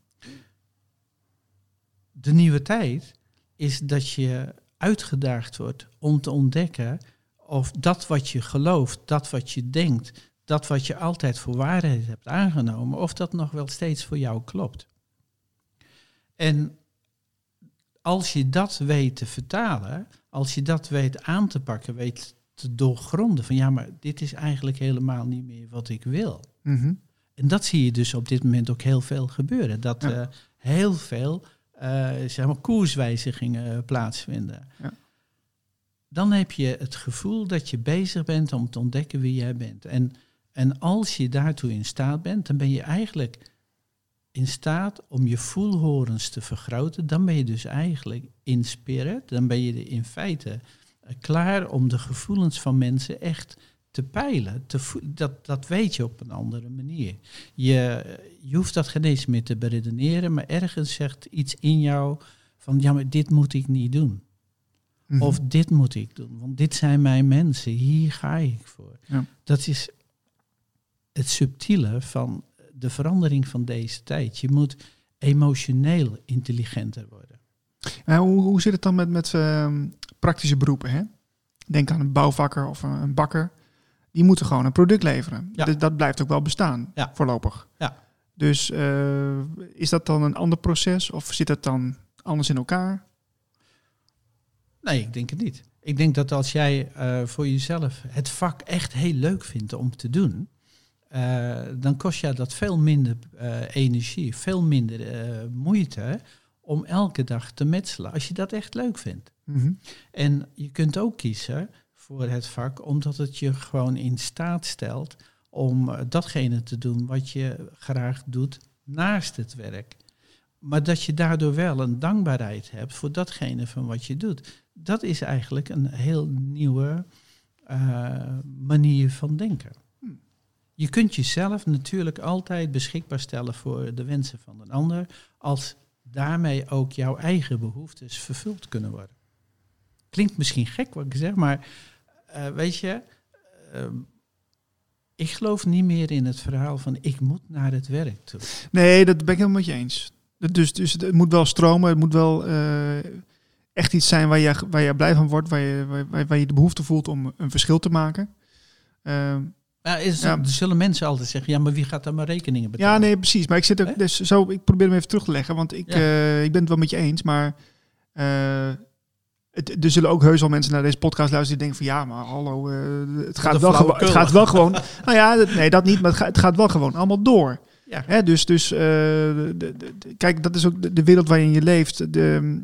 De nieuwe tijd is dat je uitgedaagd wordt om te ontdekken of dat wat je gelooft, dat wat je denkt, dat wat je altijd voor waarheid hebt aangenomen, of dat nog wel steeds voor jou klopt. En als je dat weet te vertalen, als je dat weet aan te pakken, weet te doorgronden van ja, maar dit is eigenlijk helemaal niet meer wat ik wil. Mhm. En dat zie je dus op dit moment ook heel veel gebeuren. Dat uh, heel veel uh, zeg maar koerswijzigingen plaatsvinden. Ja. Dan heb je het gevoel dat je bezig bent om te ontdekken wie jij bent. En, en als je daartoe in staat bent, dan ben je eigenlijk in staat om je voelhorens te vergroten. Dan ben je dus eigenlijk in spirit, dan ben je in feite eh, klaar om de gevoelens van mensen echt te peilen. Te dat, dat weet je op een andere manier. Je, je hoeft dat geen eens meer te beredeneren, maar ergens zegt iets in jou van ja, maar dit moet ik niet doen. Mhm. Of dit moet ik doen, want dit zijn mijn mensen, hier ga ik voor. Ja. Dat is het subtiele van de verandering van deze tijd. Je moet emotioneel intelligenter worden. Uh, hoe, hoe zit het dan met, met uh, praktische beroepen? Hè? Denk aan een bouwvakker of een, bakker die moeten gewoon een product leveren. Ja. Dus dat blijft ook wel bestaan, Ja. voorlopig. Ja. Dus eh, is dat dan een ander proces of zit het dan anders in elkaar? Nee, ik denk het niet. Ik denk dat als jij eh, voor jezelf het vak echt heel leuk vindt om te doen, eh, dan kost je dat veel minder eh, energie, veel minder eh, moeite om elke dag te metselen, als je dat echt leuk vindt. Mhm. En je kunt ook kiezen voor het vak omdat het je gewoon in staat stelt om datgene te doen wat je graag doet naast het werk. Maar dat je daardoor wel een dankbaarheid hebt voor datgene van wat je doet. Dat is eigenlijk een heel nieuwe manier van denken. Je kunt jezelf natuurlijk altijd beschikbaar stellen voor de wensen van een ander, als daarmee ook jouw eigen behoeftes vervuld kunnen worden. Klinkt misschien gek wat ik zeg, maar eh, weet je, ehm, ik geloof niet meer in het verhaal van ik moet naar het werk toe. Nee, dat ben ik helemaal met je eens. Dus, dus het moet wel stromen, het moet wel eh, echt iets zijn waar je, waar je blij van wordt, waar je, waar, je de behoefte voelt om een verschil te maken. Ehm, Ja, is, Ja. Er zullen mensen altijd zeggen, ja, maar wie gaat dan mijn rekeningen betalen? ja, nee, precies. Maar ik zit ook, dus zo, ik probeer hem even terug te leggen, want ik, Ja. eh, ik ben het wel met je eens, maar eh, het, er zullen ook heus wel mensen naar deze podcast luisteren die denken van ja, maar hallo, eh, het, gaat wel gewo- het gaat wel gewoon. nou ja, dat- nee, dat niet, maar het gaat, het gaat wel gewoon allemaal door. Ja. Hè, dus dus de, de- de- kijk, dat is ook de, wereld waarin je leeft. De,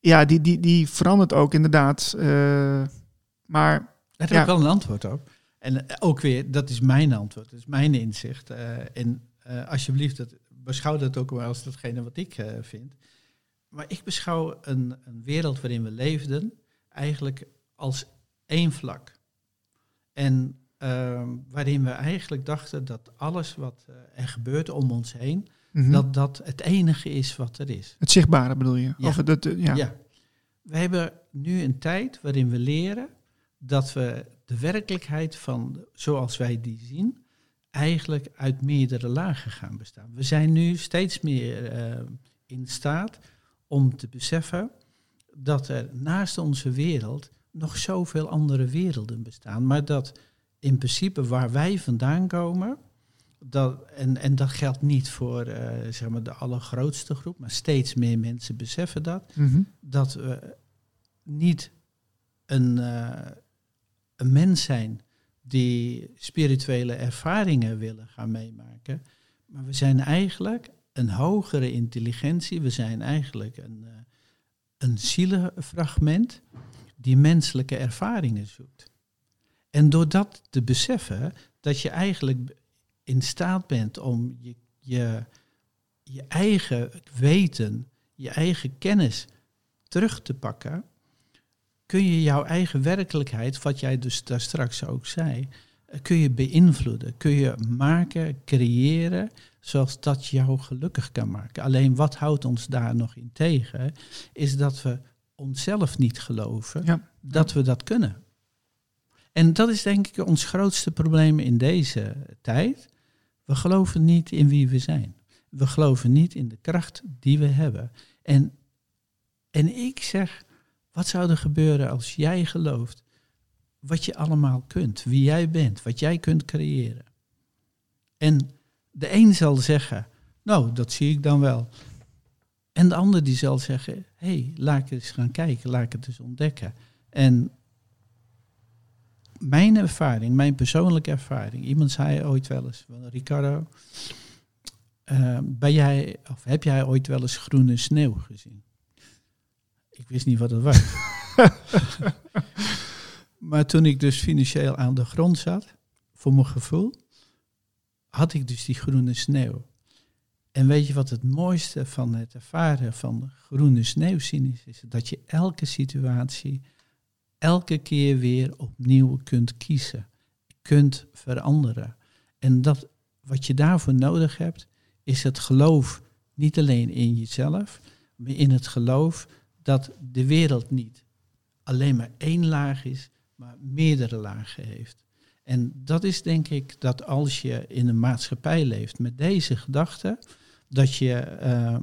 ja, die, die, die verandert ook inderdaad. maar Daar heb Ja. ik wel een antwoord op. En eh, ook weer, dat is mijn antwoord, dat is mijn inzicht. Eh, en eh, alsjeblieft, dat, beschouw dat ook wel als datgene wat ik vind. Maar ik beschouw een, een wereld waarin we leefden eigenlijk als één vlak. En ehm, waarin we eigenlijk dachten dat alles wat er gebeurt om ons heen, mhm. dat dat het enige is wat er is. het zichtbare bedoel je? Ja. Of het, ja. Ja. We hebben nu een tijd waarin we leren dat we de werkelijkheid van zoals wij die zien, eigenlijk uit meerdere lagen gaan bestaan. We zijn nu steeds meer eh, in staat om te beseffen dat er naast onze wereld nog zoveel andere werelden bestaan, maar dat in principe waar wij vandaan komen, dat, en, en dat geldt niet voor eh, zeg maar de allergrootste groep, maar steeds meer mensen beseffen dat, Mhm. dat we niet een, eh, een mens zijn die spirituele ervaringen willen gaan meemaken, maar we zijn eigenlijk een hogere intelligentie, we zijn eigenlijk een, eh, een zielenfragment die menselijke ervaringen zoekt. En door dat te beseffen, dat je eigenlijk in staat bent om je, je, je eigen weten, je eigen kennis terug te pakken, kun je jouw eigen werkelijkheid, wat jij dus daar straks ook zei, eh, kun je beïnvloeden, kun je maken, creëren, zoals dat jou gelukkig kan maken. Alleen wat houdt ons daar nog in tegen, is dat we onszelf niet geloven Ja. dat we dat kunnen. En dat is denk ik ons grootste probleem in deze tijd. We geloven niet in wie we zijn. We geloven niet in de kracht die we hebben. En, en ik zeg, wat zou er gebeuren als jij gelooft wat je allemaal kunt, wie jij bent, wat jij kunt creëren? En de een zal zeggen, nou, dat zie ik dan wel. En de ander die zal zeggen, hé, hey, laat ik eens gaan kijken, laat ik het eens ontdekken. En mijn ervaring, mijn persoonlijke ervaring, iemand zei ooit wel eens, Ricardo, eh, ben jij, of heb jij ooit wel eens groene sneeuw gezien? Ik wist niet wat het was. maar toen ik dus financieel aan de grond zat, voor mijn gevoel, had ik dus die groene sneeuw. En weet je wat het mooiste van het ervaren van groene sneeuw zien is? Is dat je elke situatie elke keer weer opnieuw kunt kiezen, kunt veranderen. En dat wat je daarvoor nodig hebt, is het geloof niet alleen in jezelf, maar in het geloof dat de wereld niet alleen maar één laag is, maar meerdere lagen heeft. En dat is denk ik dat als je in een maatschappij leeft met deze gedachte, dat je ehm,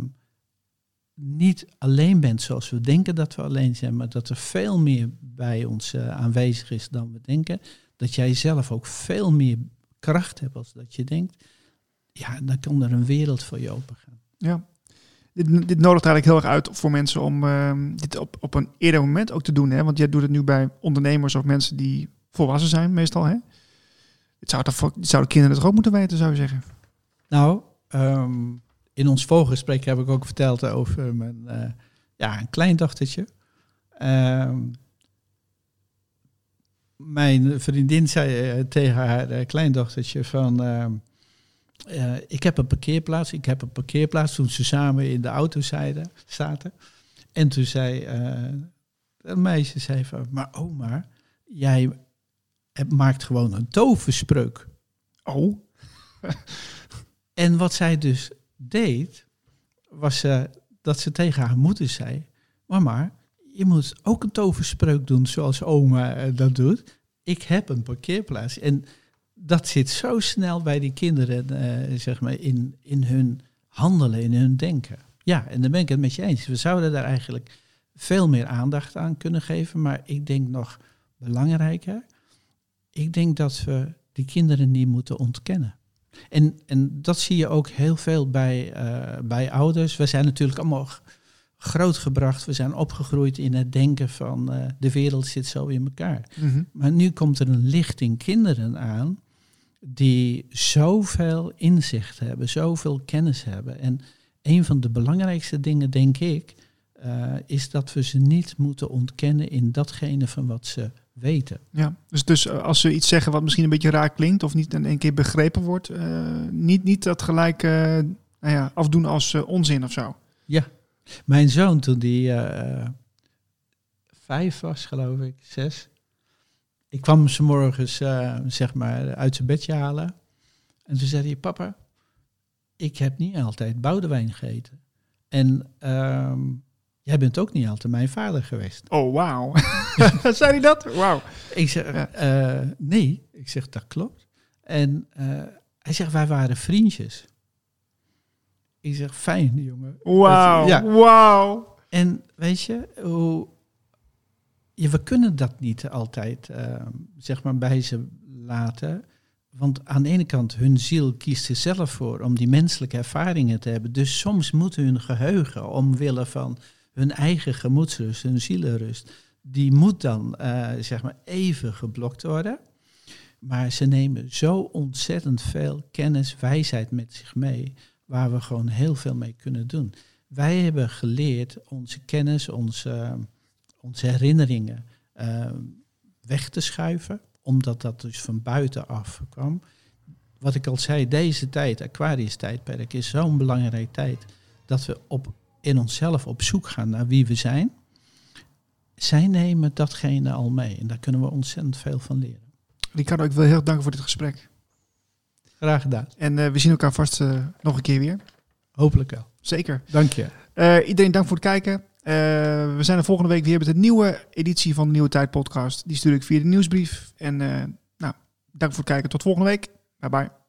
niet alleen bent zoals we denken dat we alleen zijn, maar dat er veel meer bij ons eh, aanwezig is dan we denken. Dat jij zelf ook veel meer kracht hebt als dat je denkt. Ja, dan kan er een wereld voor je open gaan. Ja. Dit, dit nodigt eigenlijk heel erg uit voor mensen om ehm, dit op, op een eerder moment ook te doen. Hè? Want jij doet het nu bij ondernemers of mensen die volwassen zijn meestal. Hè? Dit zou dit zouden kinderen het ook moeten weten, zou je zeggen. Nou, ehm, in ons voorgesprek heb ik ook verteld over mijn eh, ja, een kleindochtertje. Ehm, mijn vriendin zei eh, tegen haar eh, kleindochtertje van... eh, ik heb een parkeerplaats, ik heb een parkeerplaats. Toen ze samen in de auto zeiden, zaten. En toen zei eh, een meisje zei van... Maar oma, jij maakt gewoon een toverspreuk. Oh, En wat zij dus deed, was eh, dat ze tegen haar moeder zei: Mama, je moet ook een toverspreuk doen zoals oma eh, dat doet. Ik heb een parkeerplaats. En dat zit zo snel bij die kinderen, eh, zeg maar, in, in hun handelen, in hun denken. Ja, en daar ben ik het met je eens. We zouden daar eigenlijk veel meer aandacht aan kunnen geven. Maar ik denk nog belangrijker, ik denk dat we die kinderen niet moeten ontkennen. En, en dat zie je ook heel veel bij, eh, bij ouders. We zijn natuurlijk allemaal grootgebracht, we zijn opgegroeid in het denken van eh, de wereld zit zo in elkaar. Mhm. Maar nu komt er een lichting kinderen aan die zoveel inzicht hebben, zoveel kennis hebben. En een van de belangrijkste dingen, denk ik, eh, is dat we ze niet moeten ontkennen in datgene van wat ze weten. Ja, dus, dus eh, als ze iets zeggen wat misschien een beetje raar klinkt of niet in één keer begrepen wordt, eh, niet, niet dat gelijk nou ja, afdoen als onzin of zo. Mijn zoon, toen die vijf was, geloof ik, zes. Ik kwam ze morgens, eh, zeg maar, uit zijn bedje halen. En toen zei hij, papa, ik heb niet altijd boudewijn gegeten. En ehm, jij bent ook niet altijd mijn vader geweest. Oh, wauw. Zei hij dat? Wauw. Ik zeg, eh, nee. Ik zeg, dat klopt. En eh, hij zegt, wij waren vriendjes. Ik zeg, fijn, jongen. Wauw. Ja. Wauw. En weet je, hoe, we kunnen dat niet altijd eh, zeg maar bij ze laten. Want aan de ene kant, hun ziel kiest er zelf voor om die menselijke ervaringen te hebben. Dus soms moet hun geheugen, omwille van hun eigen gemoedsrust, hun zielenrust, die moet dan eh, zeg maar even geblokt worden. Maar ze nemen zo ontzettend veel kennis, wijsheid met zich mee, waar we gewoon heel veel mee kunnen doen. Wij hebben geleerd onze kennis, onze, onze herinneringen eh, weg te schuiven, omdat dat dus van buitenaf kwam. Wat ik al zei, deze tijd, Aquarius-tijdperk, is zo'n belangrijke tijd dat we op, in onszelf op zoek gaan naar wie we zijn. Zij nemen datgene al mee en daar kunnen we ontzettend veel van leren. Ricardo, ik wil heel erg danken voor dit gesprek. Graag gedaan. En eh, we zien elkaar vast eh, nog een keer weer. Hopelijk wel. Zeker. Dank je. Eh, iedereen dank voor het kijken. Eh, we zijn er volgende week weer met een nieuwe editie van de Nieuwe Tijd podcast. Die stuur ik via de nieuwsbrief. En eh, nou, dank voor het kijken. Tot volgende week. Bye bye.